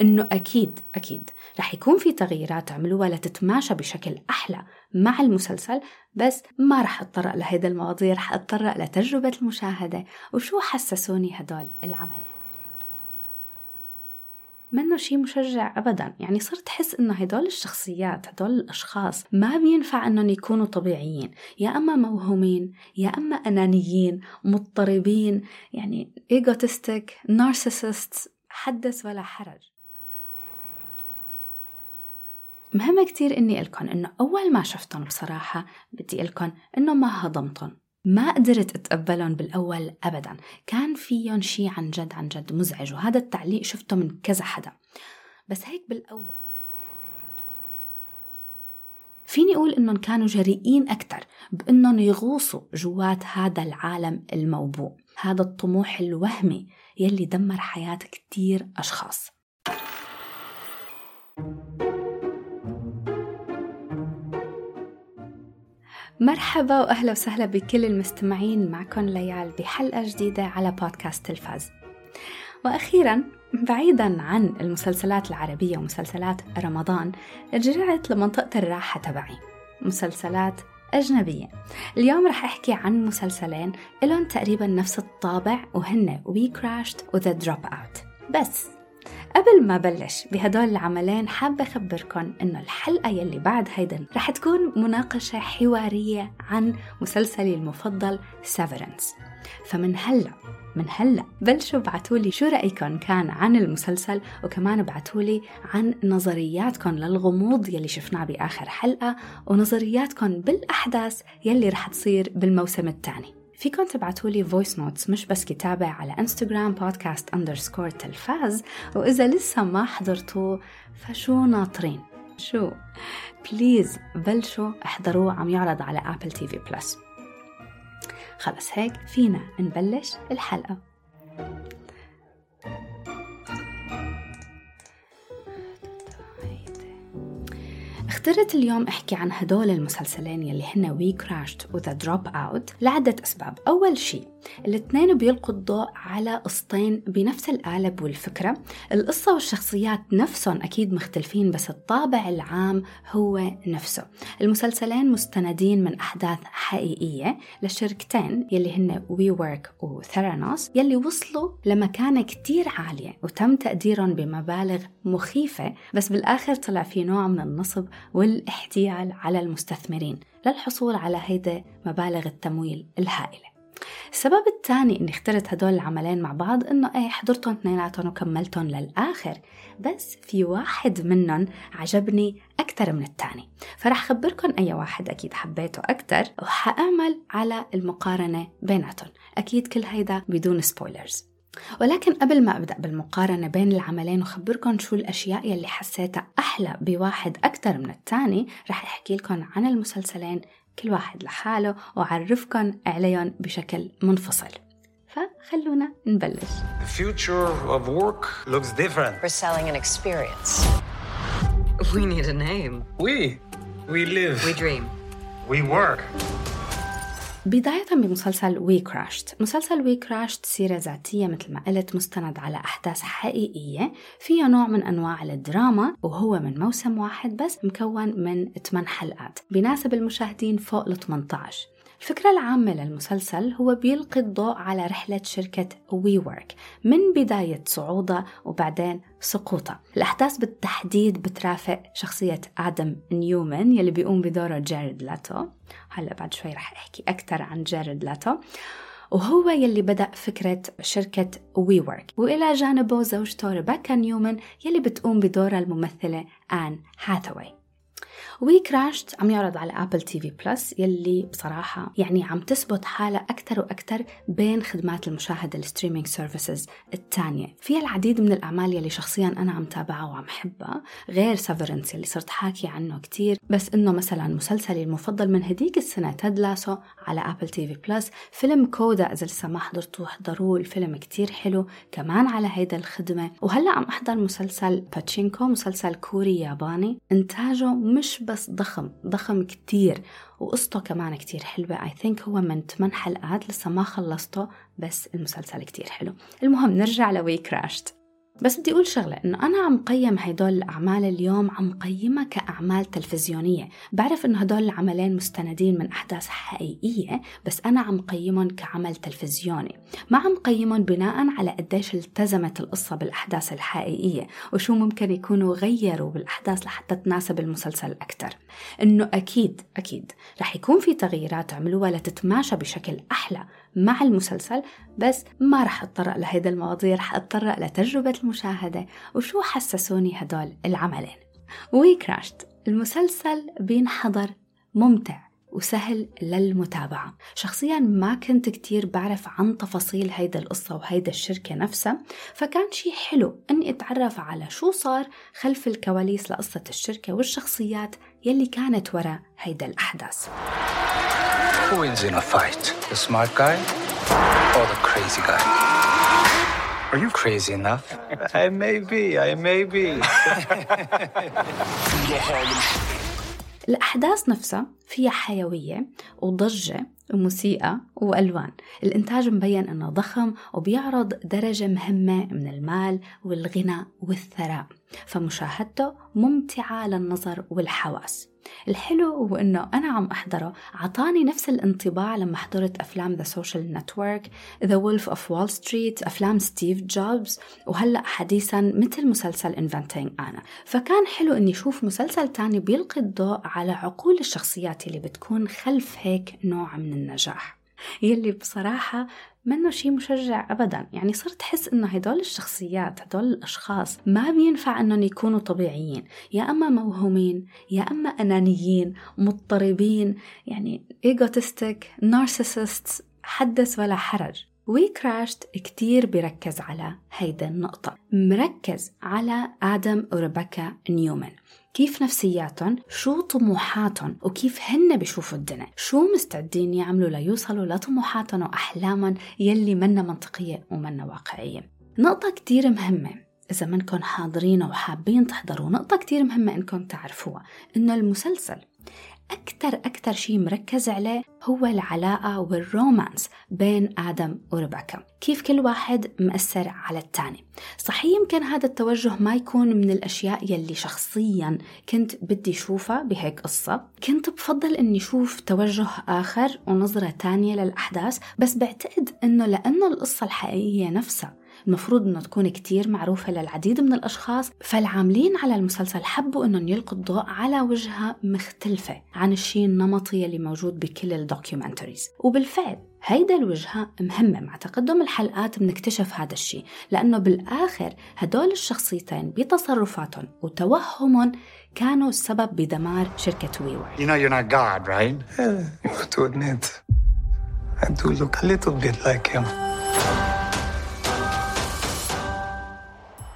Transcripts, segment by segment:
إنه أكيد أكيد رح يكون في تغييرات عملوها لتتماشى بشكل أحلى مع المسلسل بس ما رح أتطرق لهيدا المواضيع رح أتطرق لتجربة المشاهدة. وشو حسسوني هدول العمل؟ منه شيء مشجع ابدا يعني صرت احس إنه هدول الشخصيات هدول الأشخاص ما بينفع إنهم يكونوا طبيعيين. يا أما موهومين يا أما أنانيين مضطربين يعني ايجوتستيك نارسيسست حدث ولا حرج. مهم كتير إني ألكن إنه أول ما شفتهم بصراحة بدي ألكن إنه ما هضمتهم ما قدرت أتقبلهم بالأول أبدا. كان فيهم شي عن جد عن جد مزعج وهذا التعليق شفته من كذا حدا. بس هيك بالأول. فيني أقول إنهم كانوا جريئين أكثر بإنهم يغوصوا جوات هذا العالم الموبوء. هذا الطموح الوهمي يلي دمر حياة كتير أشخاص. مرحبا وأهلا وسهلا بكل المستمعين معكم ليال بحلقة جديدة على بودكاست تلفاز. وأخيرا بعيدا عن المسلسلات العربية ومسلسلات رمضان رجعت لمنطقة الراحة تبعي مسلسلات أجنبية اليوم رح أحكي عن مسلسلين لهم تقريبا نفس الطابع وهن WeCrashed و The Dropout بس قبل ما بلش بهدول العملين حابة أخبركم إنه الحلقة يلي بعد هيدا رح تكون مناقشة حوارية عن مسلسلي المفضل Severance فمن هلأ من هلأ بلشوا ابعتولي شو رأيكم كان عن المسلسل وكمان ابعتولي عن نظرياتكم للغموض يلي شفناه بآخر حلقة ونظرياتكم بالأحداث يلي رح تصير بالموسم الثاني. فيكم تبعتوا لي voice notes مش بس كتابة على انستغرام بودكاست underscore تلفاز. وإذا لسه ما حضرتوه فشو ناطرين؟ شو؟ please بلشوا احضروه عم يعرض على Apple TV Plus خلص هيك فينا نبلش الحلقة. اخترت اليوم احكي عن هدول المسلسلين يلي هن WeCrashed و The Dropout لعدة أسباب. أول شيء الاثنين بيلقوا الضوء على قصتين بنفس القالب والفكرة. القصة والشخصيات نفسهم أكيد مختلفين بس الطابع العام هو نفسه. المسلسلين مستندين من أحداث حقيقية لشركتين يلي هن WeWork و Theranos يلي وصلوا لمكانة كتير عالية وتم تقديرهم بمبالغ مخيفة بس بالآخر طلع في نوع من النصب والاحتيال على المستثمرين للحصول على هيدا مبالغ التمويل الهائلة. السبب الثاني اني اخترت هدول العملين مع بعض إنه إيه حضرتهم اثنيناتهم وكملتهم للآخر. بس في واحد منهم عجبني أكثر من الثاني. فرح خبركم أي واحد أكيد حبيته أكثر وحأعمل على المقارنة بيناتهم. أكيد كل هيدا بدون سبويلرز ولكن قبل ما أبدأ بالمقارنة بين العملين وخبركم شو الأشياء يلي حسيتها أحلى بواحد أكثر من الثاني رح أحكي لكم عن المسلسلين كل واحد لحاله وأعرفكم عليهم بشكل منفصل فخلونا نبلش The future of work looks different. We're selling an experience. We need a name. We, we live. We dream. we work. بداية بمسلسل WeCrashed مسلسل WeCrashed سيرة ذاتية مثل ما قلت مستند على أحداث حقيقية. فيها نوع من أنواع الدراما وهو من موسم واحد بس مكون من 8 حلقات. بيناسب المشاهدين فوق ال 18 الفكرة العامة للمسلسل هو بيلقي الضوء على رحلة شركة WeWork من بداية صعودها وبعدين سقوطها الأحداث بالتحديد بترافق شخصية آدم نيومان يلي بيقوم بدوره جارد ليتو. هلا بعد شوي رح أحكي أكثر عن جارد ليتو. وهو يلي بدأ فكرة شركة WeWork وإلى جانبه زوجته ريبيكا نيومان يلي بتقوم بدورها الممثلة آن هاثاواي. WeCrashed عم يعرض على Apple TV Plus يلي بصراحة يعني عم تثبت حالها أكثر وأكثر بين خدمات المشاهدة ال streaming services الثانية فيها العديد من الأعمال يلي شخصيا أنا عم تابعها وعم حبها غير Severance يلي صرت حاكي عنه كتير بس إنه مثلا مسلسلي المفضل من هديك السنة Ted Lasso على Apple TV Plus فيلم CODA إذا لسه ما حضرتوه احضروه الفيلم كتير حلو كمان على هيدا الخدمة. وهلأ عم أحضر مسلسل باتشينكو مسلسل كوري ياباني. إنتاجه مش بس ضخم ضخم كتير وقصته كمان كتير حلوة. I think هو من 8 حلقات لسه ما خلصته بس المسلسل كتير حلو. المهم نرجع لوي كراشت. بس بدي أقول شغلة إنه أنا عم قيم هدول الأعمال اليوم عم قيمها كأعمال تلفزيونية. بعرف إنه هدول العملين مستندين من أحداث حقيقية بس أنا عم قيمهم كعمل تلفزيوني. ما عم قيمهم بناء على قديش التزمت القصة بالأحداث الحقيقية وشو ممكن يكونوا غيروا بالأحداث لحتى تناسب المسلسل أكثر إنه أكيد أكيد رح يكون في تغييرات عملوها لتتماشى بشكل أحلى. مع المسلسل بس ما رح أتطرق لهيدا المواضيع رح أتطرق لتجربة المشاهدة. وشو حسسوني هدول العملين؟ وي كراشت المسلسل بينحضر ممتع وسهل للمتابعة. شخصيا ما كنت كتير بعرف عن تفاصيل هيدا القصة وهيدا الشركة نفسها فكان شي حلو أني أتعرف على شو صار خلف الكواليس لقصة الشركة والشخصيات يلي كانت وراء هيدا الأحداث Who wins in a fight? The smart guy or the crazy guy? Are you crazy enough? I may be, I may be. الأحداث نفسها فيها حيوية وضجة وموسيقى وألوان. الإنتاج مبين أنه ضخم وبيعرض درجة مهمة من المال والغنى والثراء فمشاهدته ممتعة للنظر والحواس. الحلو هو إنه أنا عم أحضره عطاني نفس الانطباع لما حضرت أفلام The Social Network The Wolf of Wall Street أفلام ستيف جوبز وهلأ حديثا مثل مسلسل Inventing Anna فكان حلو إني أشوف مسلسل تاني بيلقي الضوء على عقول الشخصيات اللي بتكون خلف هيك نوع من النجاح. يلي بصراحة منه شيء مشجع ابدا. يعني صرت أحس إنه هدول الشخصيات هدول الأشخاص ما بينفع إنهم يكونوا طبيعيين. يا أما موهومين يا أما أنانيين مضطربين يعني egotistic narcissist حدث ولا حرج. WeCrashed كتير بيركز على هيدا النقطة. مركز على آدم وريبيكا نيومان. كيف نفسياتهم شو طموحاتهم وكيف هن بيشوفوا الدنيا؟ شو مستعدين يعملوا ليوصلوا لطموحاتهم وأحلامهم يلي منا منطقية ومنا واقعية؟ نقطة كتير مهمة. إذا منكم حاضرين وحابين تحضروا نقطة كتير مهمة إنكم تعرفوها. إنه المسلسل أكتر أكتر شيء مركز عليه هو العلاقة وال romance بين آدم وريبيكا كيف كل واحد مأثر على الثاني. صحيح يمكن هذا التوجه ما يكون من الأشياء يلي شخصيا كنت بدي شوفها بهيك قصة. كنت بفضل أني شوف توجه آخر ونظرة تانية للأحداث بس بعتقد أنه لأنه القصة الحقيقية نفسها المفروض إنه تكون كتير معروفة للعديد من الأشخاص فالعاملين على المسلسل حبوا إنهم يلقوا الضوء على وجهة مختلفة عن الشيء النمطي اللي موجود بكل ال documentaries وبالفعل هيدا الوجهة مهمة مع تقدم الحلقات بنكتشف هذا الشيء لأنه بالآخر هدول الشخصيتين بتصرفاتهم وتوهمهم كانوا السبب بدمار شركة ويور You know you're not God, right? Yeah, to admit, I do look a little bit like him.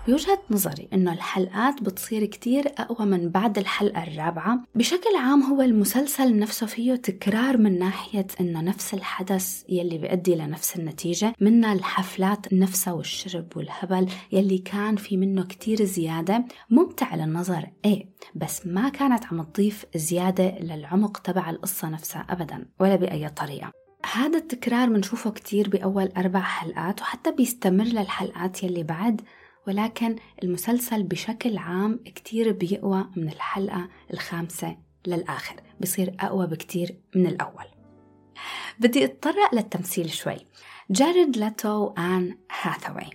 بوجهة نظري إنه الحلقات بتصير كتير أقوى من بعد الحلقة الرابعة. بشكل عام هو المسلسل نفسه فيه تكرار من ناحية إنه نفس الحدث يلي بيؤدي لنفس النتيجة منا الحفلات نفسها والشرب والهبل يلي كان في منه كتير زيادة ممتع للنظر إيه بس ما كانت عم تضيف زيادة للعمق تبع القصة نفسها أبدا ولا بأي طريقة. هذا التكرار بنشوفه كتير بأول أربع حلقات وحتى بيستمر للحلقات يلي بعد ولكن المسلسل بشكل عام كتير بيقوى من الحلقة الخامسة للآخر بصير أقوى بكتير من الأول. بدي أتطرق للتمثيل شوي. جارد لاتو وآن هاثاوي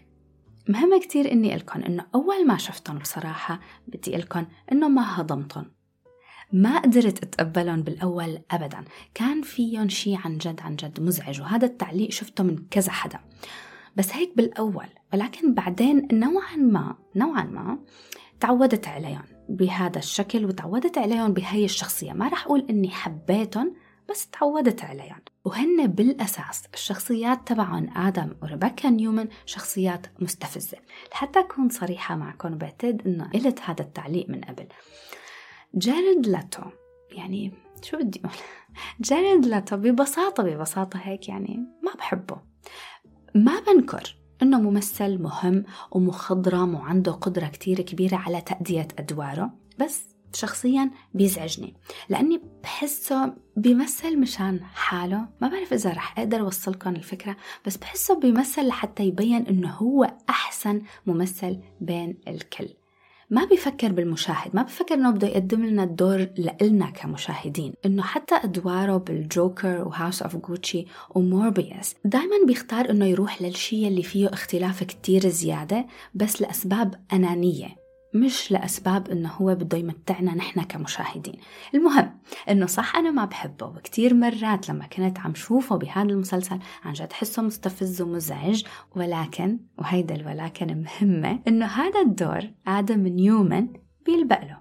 مهم كتير إني لكم إنه أول ما شفتهم بصراحة بدي لكم إنه ما هضمتهم ما قدرت اتقبلهم بالأول ابدا. كان فيهم شيء عن جد عن جد مزعج وهذا التعليق شفته من كذا حدا. بس هيك بالأول ولكن بعدين نوعا ما نوعا ما تعودت عليهم بهذا الشكل وتعودت عليهم بهي الشخصية. ما رح أقول إني حبيتهم بس تعودت عليهم. وهن بالأساس الشخصيات تبعهم آدم وريبيكا نيومان شخصيات مستفزة. لحتى أكون صريحة معكم بعتقد إنه قلت هذا التعليق من قبل. جارد لاتو يعني شو بدي أقول؟ جارد لاتو ببساطة ببساطة هيك يعني ما بحبه. ما بنكر إنه ممثل مهم ومخضرم وعنده قدرة كتير كبيرة على تأدية أدواره بس شخصيا بيزعجني لأني بحسه بيمثل مشان حاله. ما بعرف إذا رح أقدر أوصلكم الفكرة بس بحسه بيمثل لحتى يبين إنه هو أحسن ممثل بين الكل. ما بيفكر بالمشاهد ما بيفكر إنه بده يقدم لنا الدور لإلنا كمشاهدين إنه حتى أدواره بالجوكر وهاوس اوف جوتشي وموربيوس دائما بيختار إنه يروح للشيء اللي فيه اختلاف كتير زيادة بس لأسباب أنانية. مش لأسباب إنه هو بده يمتعنا نحن كمشاهدين. المهم إنه صح أنا ما بحبه وكتير مرات لما كنت عم شوفه بهذا المسلسل عن جد حسه مستفز ومزعج ولكن وهيدا الولكن مهمة إنه هذا الدور آدم نيومان بيلبق له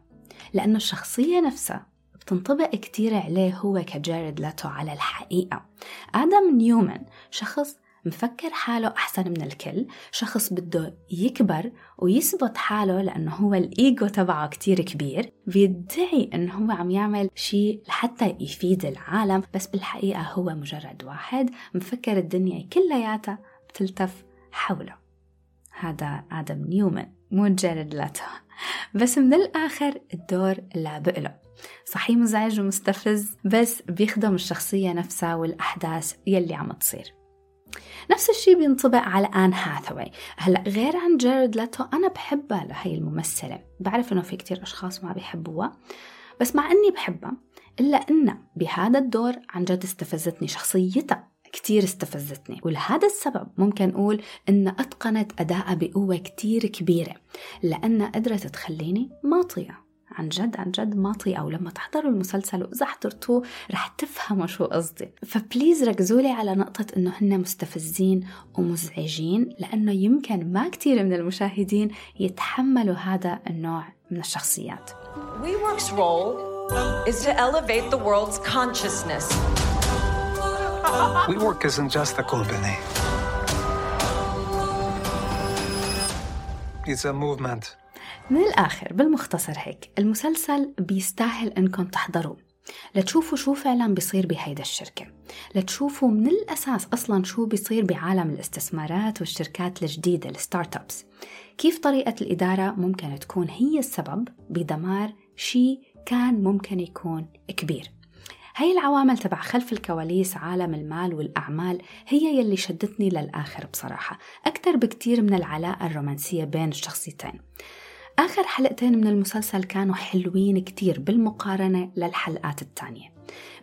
لأنه الشخصية نفسها بتنطبق كتير عليه هو كجارد لاتو على الحقيقة. آدم نيومان شخص مفكر حاله أحسن من الكل شخص بده يكبر ويثبت حاله لأنه هو الإيجو تبعه كتير كبير بيدعي أنه هو عم يعمل شيء لحتى يفيد العالم بس بالحقيقة هو مجرد واحد مفكر الدنيا كلياتها بتلتف حوله. هذا آدم نيومان مو جارد لاتو بس من الآخر الدور لابق له صحيح مزعج ومستفز بس بيخدم الشخصية نفسها والأحداث يلي عم تصير. نفس الشيء بينطبق على آن هاثاوي هلأ غير عن جيرد لاتو أنا بحبها لهي الممثلة. بعرف إنه في كتير أشخاص ما بيحبوها بس مع إني بحبها إلا إنها بهذا الدور عن جد استفزتني شخصيتها كتير استفزتني. ولهذا السبب ممكن أقول إن أتقنت أداءها بقوة كتير كبيرة لأنها قدرت تخليني ماطية عن جد عن جد ما أو لما تحضروا المسلسل وإذا حضرتوه رح تفهموا شو قصدي فبليز ركزوا لي على نقطة إنه هن مستفزين ومزعجين لأنه يمكن ما كثير من المشاهدين يتحملوا هذا النوع من الشخصيات WeWork's role is to elevate the world's consciousness. WeWork isn't just a company. It's a movement. من الآخر بالمختصر هيك المسلسل بيستاهل إنكم تحضروه. لتشوفوا شو فعلا بيصير بهيدا الشركة. لتشوفوا من الأساس أصلا شو بيصير بعالم الاستثمارات والشركات الجديدة الستارت ابس كيف طريقة الإدارة ممكن تكون هي السبب بدمار شيء كان ممكن يكون كبير. هاي العوامل تبع خلف الكواليس عالم المال والأعمال هي يلي شدتني للآخر بصراحة. أكثر بكتير من العلاقة الرومانسية بين الشخصيتين. آخر حلقتين من المسلسل كانوا حلوين كتير بالمقارنة للحلقات الثانية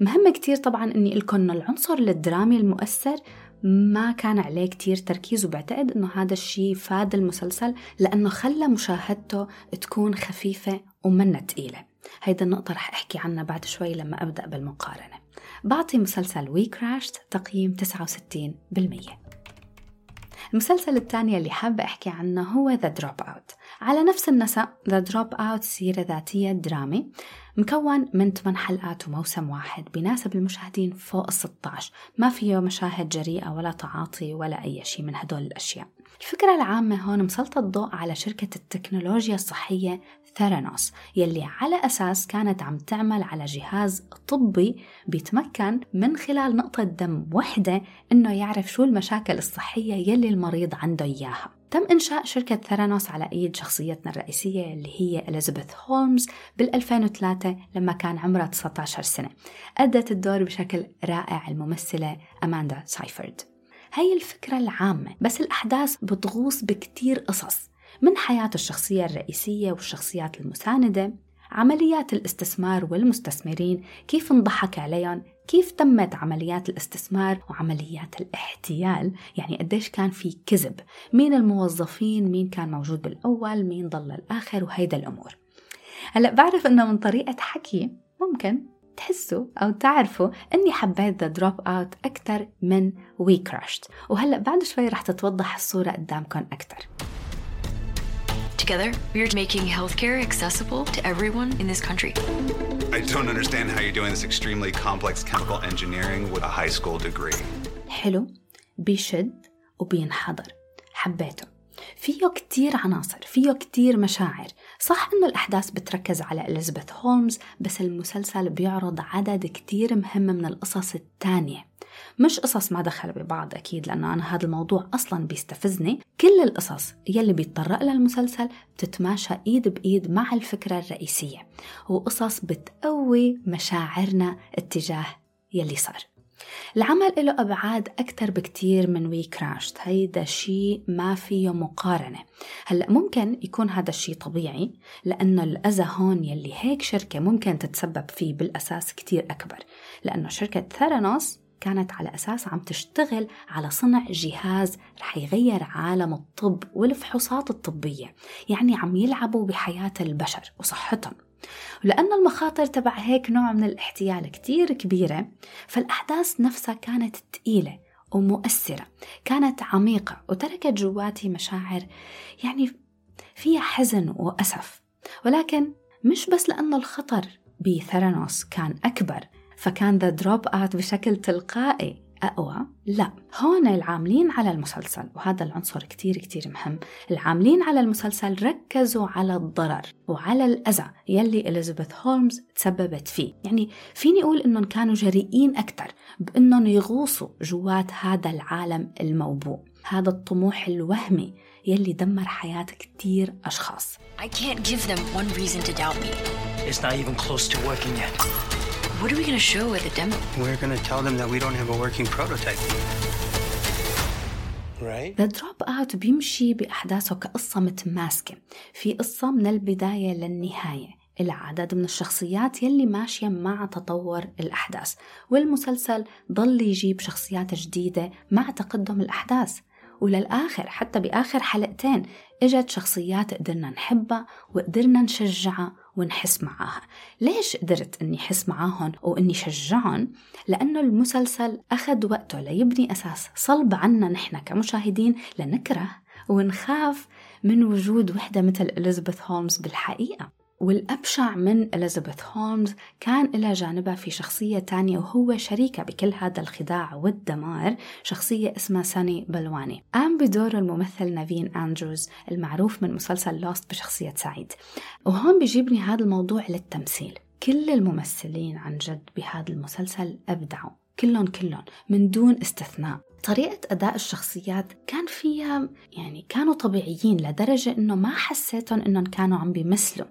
مهم كتير طبعا أني لكم العنصر الدرامي المؤثر ما كان عليه كتير تركيز وبعتقد أنه هذا الشيء فاد المسلسل لأنه خلى مشاهدته تكون خفيفة ومنا تقيلة. هيدا النقطة رح أحكي عنها بعد شوي لما أبدأ بالمقارنة. بعطي مسلسل WeCrashed تقييم 69% المسلسل الثاني اللي حابة أحكي عنه هو The Dropout على نفس النسق The Dropout سيرة ذاتية درامي مكون من 8 حلقات وموسم واحد بيناسب المشاهدين فوق ال 16 ما فيه مشاهد جريئة ولا تعاطي ولا أي شيء من هدول الأشياء. الفكرة العامة هون مسلطة الضوء على شركة التكنولوجيا الصحية ثيرانوس يلي على أساس كانت عم تعمل على جهاز طبي بيتمكن من خلال نقطة دم وحدة إنه يعرف شو المشاكل الصحية يلي المريض عنده إياها. تم إنشاء شركة ثيرانوس على إيد شخصيتنا الرئيسية اللي هي إليزابيث هولمز بال 2003 لما كان عمرها 19 سنة. أدت الدور بشكل رائع الممثلة أماندا سايفورد هي الفكرة العامة بس الأحداث بتغوص بكتير قصص. من حياة الشخصية الرئيسية والشخصيات المساندة عمليات الاستثمار والمستثمرين كيف انضحك عليهم كيف تمت عمليات الاستثمار وعمليات الاحتيال يعني قديش كان في كذب مين الموظفين مين كان موجود بالأول مين ضل الآخر وهيدا الأمور. هلأ بعرف أنه من طريقة حكي ممكن تحسوا أو تعرفوا أني حبيت The Dropout أكثر من WeCrashed وهلأ بعد شوي رح تتوضح الصورة قدامكم أكثر Together, we're making healthcare accessible to everyone in this country. I don't understand how you're doing this extremely complex chemical engineering with a high school degree. حلو بيشد وبينحضر حبيته فيه كتير عناصر فيه كتير مشاعر صح انه الاحداث بتركز على اليزابيث هولمز بس المسلسل بيعرض عدد كتير مهم من القصص التانية مش قصص ما دخل ببعض أكيد لأنه أنا هذا الموضوع أصلا بيستفزني. كل القصص يلي بيتطرق لها المسلسل بتتماشى إيد بإيد مع الفكرة الرئيسية وقصص بتقوي مشاعرنا اتجاه يلي صار. العمل له أبعاد أكثر بكتير من وي كراشت هيدا شيء ما فيه مقارنة. هلأ ممكن يكون هذا الشيء طبيعي لأنه الأذى هون يلي هيك شركة ممكن تتسبب فيه بالأساس كتير أكبر. لأنه شركة ثيرانوس كانت على أساس عم تشتغل على صنع جهاز رح يغير عالم الطب والفحوصات الطبية يعني عم يلعبوا بحياة البشر وصحتهم. ولأن المخاطر تبع هيك نوع من الاحتيال كتير كبيرة فالأحداث نفسها كانت تقيلة ومؤثرة كانت عميقة وتركت جواتي مشاعر يعني فيها حزن وأسف. ولكن مش بس لأنه الخطر بثرانوس كان أكبر فكان The Dropout بشكل تلقائي أقوى؟ لا هون العاملين على المسلسل وهذا العنصر كتير كتير مهم العاملين على المسلسل ركزوا على الضرر وعلى الأذى يلي إليزابيث هولمز تسببت فيه يعني فيني أقول إنهم كانوا جريئين أكثر بإنهم يغوصوا جوات هذا العالم الموبوء هذا الطموح الوهمي يلي دمر حياة كتير أشخاص I can't give them one reason to doubt me. It's not even close to working yet. What are we going to show at the demo? We're gonna tell them that we don't have a working prototype. Right? The Dropout بيمشي بأحداثه كقصة متماسكة في قصة من البداية للنهاية إلى عدد من الشخصيات يلي ماشية مع تطور الأحداث والمسلسل ضل يجيب شخصيات جديدة مع تقدم الأحداث وللآخر حتى بآخر حلقتين إجت شخصيات قدرنا نحبها وقدرنا نشجعها ونحس معاها ليش قدرت أني حس معاهم وأني شجعهم؟ لأنه المسلسل أخذ وقته ليبني أساس صلب عنا نحن كمشاهدين لنكره ونخاف من وجود وحدة مثل إليزابيث هولمز بالحقيقة والأبشع من إليزابيث هولمز كان إلى جانبها في شخصية تانية وهو شريكة بكل هذا الخداع والدمار شخصية اسمها ساني بلواني قام بدور الممثل نافين أندروز المعروف من مسلسل لوست بشخصية سعيد. وهون بيجيبني هذا الموضوع للتمثيل. كل الممثلين عن جد بهذا المسلسل أبدعوا. كلهم كلهم من دون استثناء. طريقة أداء الشخصيات كان فيها يعني كانوا طبيعيين لدرجة إنه ما حسيتهم إنهم كانوا عم بيمثلوا.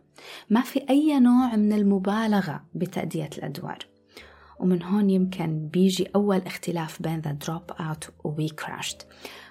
ما في أي نوع من المبالغة بتأدية الأدوار. ومن هون يمكن بيجي أول اختلاف بين The Dropout و WeCrashed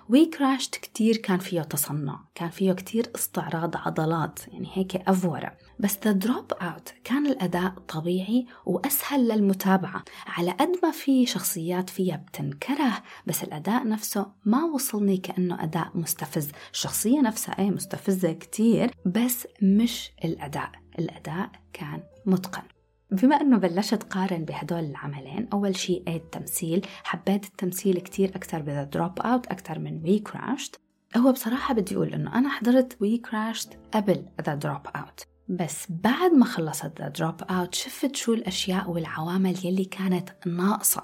WeCrashed كتير كان فيه تصنع كان فيه كتير استعراض عضلات يعني هيك أفورة. بس The Dropout كان الأداء طبيعي وأسهل للمتابعة. على قد ما في شخصيات فيها بتنكره بس الأداء نفسه ما وصلني كأنه أداء مستفز. الشخصية نفسها إيه مستفزة كتير بس مش الأداء. الأداء كان متقن. بما إنه بلشت قارن بهدول العملين أول شيء إيه التمثيل؟ حبيت التمثيل كتير أكثر ب The Dropout أكثر من WeCrashed هو بصراحة بدي أقول إنه أنا حضرت WeCrashed قبل The Dropout بس بعد ما خلصت The Dropout شفت شو الأشياء والعوامل يلي كانت ناقصة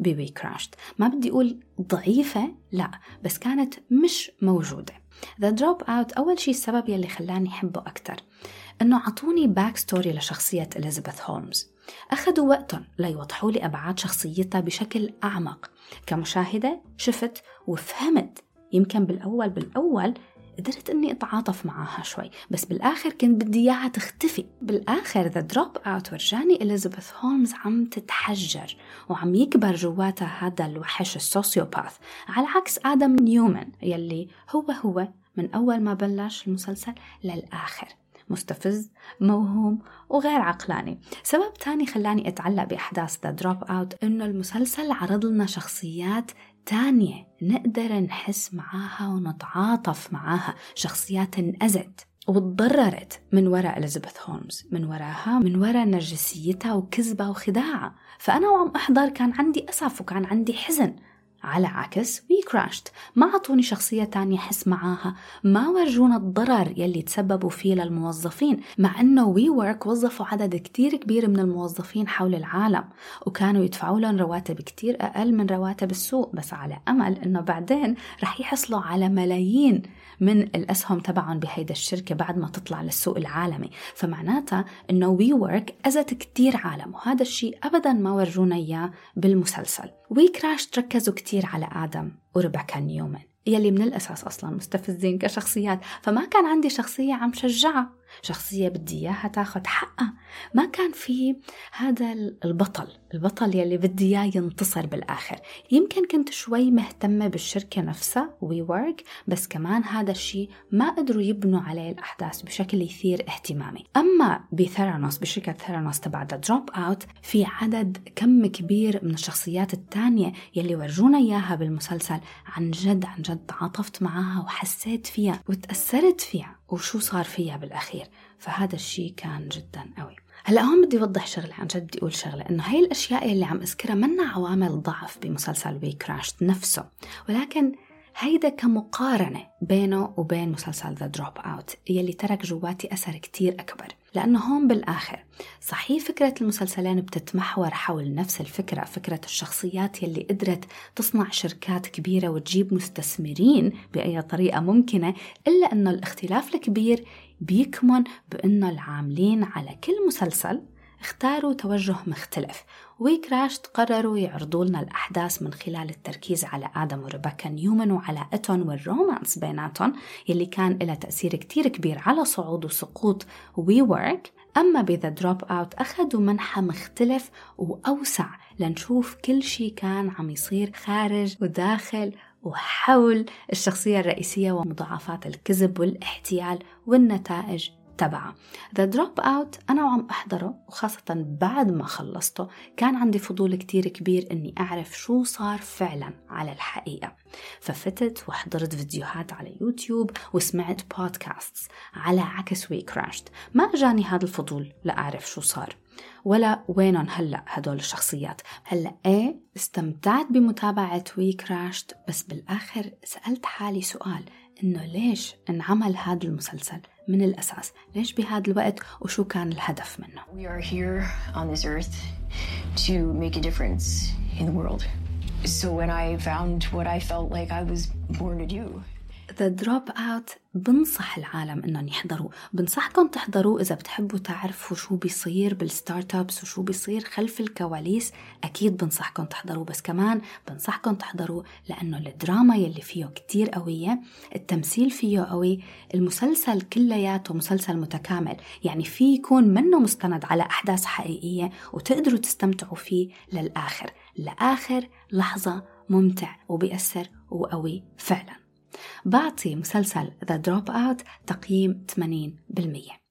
ب WeCrashed ما بدي أقول ضعيفة لا بس كانت مش موجودة. The Dropout أول شيء السبب يلي خلاني أحبه أكثر إنه عطوني backstory لشخصية اليزابيث هولمز أخذوا وقتهم ليوضحوا لي أبعاد شخصيتها بشكل أعمق. كمشاهدة شفت وفهمت يمكن بالأول بالأول قدرت إني أتعاطف معاها شوي بس بالآخر كنت بدي إياها تختفي. بالآخر The Dropout ورجاني اليزابيث هولمز عم تتحجر وعم يكبر جواتها هذا الوحش ال sociopath على عكس آدم نيومان يلي هو هو من أول ما بلش المسلسل للآخر. مستفز موهوم وغير عقلاني. سبب تاني خلاني أتعلق بأحداث The Dropout إنه المسلسل عرض لنا شخصيات تانية نقدر نحس معاها ونتعاطف معاها شخصيات انأذت وتضررت من وراء إليزابيث هولمز من وراها من وراء نرجسيتها وكذبها وخداعها فأنا وعم أحضر كان عندي أسف وكان عندي حزن. على عكس WeCrashed ما عطوني شخصية تانية حس معاها. ما ورجونا الضرر يلي تسببوا فيه للموظفين مع أنه WeWork وظفوا عدد كتير كبير من الموظفين حول العالم وكانوا يدفعوا لهم رواتب كتير أقل من رواتب السوق بس على أمل أنه بعدين رح يحصلوا على ملايين من الأسهم تبعهم بهيدا الشركة بعد ما تطلع للسوق العالمي. فمعناتها أنه WeWork أذت كتير عالم وهذا الشيء أبدا ما ورجونا إياه بالمسلسل. WeCrashed ركزوا كتير على آدم وريبيكا نيومان يلي من الأساس أصلا مستفزين كشخصيات. فما كان عندي شخصية عم شجعها شخصية بدي إياها تاخد حقها. ما كان في هذا البطل البطل يلي بدي إياه ينتصر بالآخر. يمكن كنت شوي مهتمة بالشركة نفسها WeWork بس كمان هذا الشيء ما قدروا يبنوا عليه الأحداث بشكل يثير اهتمامي. أما بثيرانوس بشركة ثيرانوس تبع The Dropout في عدد كم كبير من الشخصيات الثانية يلي ورجونا إياها بالمسلسل عن جد عن جد تعاطفت معاها وحسيت فيها وتأثرت فيها. وشو صار فيها بالأخير؟ فهذا الشيء كان جدا قوي. هلأ هون بدي اوضح شغلة عن جد بدي أقول شغلة إنه هاي الأشياء اللي عم أذكرها منا عوامل ضعف بمسلسل WeCrashed نفسه. ولكن هيدا كمقارنة بينه وبين مسلسل The Dropout يلي ترك جواتي أثر كتير أكبر. لأنه هون بالآخر صحيح فكرة المسلسلين بتتمحور حول نفس الفكرة فكرة الشخصيات يلي قدرت تصنع شركات كبيرة وتجيب مستثمرين بأي طريقة ممكنة إلا أنه الاختلاف الكبير بيكمن بأنه العاملين على كل مسلسل اختاروا توجه مختلف. WeCrashed قرروا يعرضوا لنا الأحداث من خلال التركيز على آدم وريبيكا نيومان وعلاقتهم وال romance بيناتهم يلي كان لها تأثير كتير كبير على صعود وسقوط WeWork أما ب The Dropout أخذوا منحى مختلف وأوسع لنشوف كل شيء كان عم يصير خارج وداخل وحول الشخصية الرئيسية ومضاعفات الكذب والاحتيال والنتائج تبعها The Dropout أنا وعم أحضره وخاصة بعد ما خلصته كان عندي فضول كتير كبير إني أعرف شو صار فعلا على الحقيقة. ففتت وحضرت فيديوهات على يوتيوب وسمعت بودكاست على عكس WeCrashed ما أجاني هذا الفضول لأعرف شو صار. ولا وينهم هلأ هدول الشخصيات. هلأ إيه استمتعت بمتابعة وي كراشت بس بالآخر سألت حالي سؤال. انه ليش انعمل هذا المسلسل من الأساس ليش بهذا الوقت وشو كان الهدف منه We are here on this earth to make a difference in the world. So when I found what I felt like I was born to do, The Dropout بنصح العالم إنهم يحضروا. بنصحكم تحضروا إذا بتحبوا تعرفوا شو بيصير بال startups وشو بيصير خلف الكواليس أكيد بنصحكم تحضروا. بس كمان بنصحكم تحضروا لأنه الدراما يلي فيه كتير قوية التمثيل فيه قوي المسلسل كلياته مسلسل متكامل. يعني في يكون منه مستند على أحداث حقيقية وتقدروا تستمتعوا فيه للآخر. لآخر لحظة ممتع وبيأثر وقوي فعلاً. بعطي مسلسل The Dropout تقييم 80%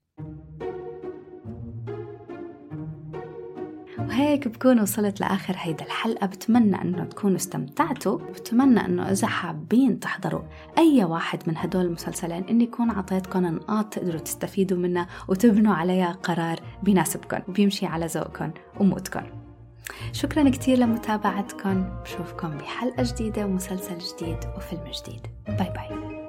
وهيك بكون وصلت لآخر هيدا الحلقة. بتمنى أنه تكونوا استمتعتوا. بتمنى أنه إذا حابين تحضروا أي واحد من هدول المسلسلين إني يكون عطيتكم نقاط تقدروا تستفيدوا منها وتبنوا عليها قرار بيناسبكم. وبيمشي على ذوقكم ومودكم شكرا كتير لمتابعتكم بشوفكم بحلقة جديدة ومسلسل جديد وفيلم جديد. bye bye.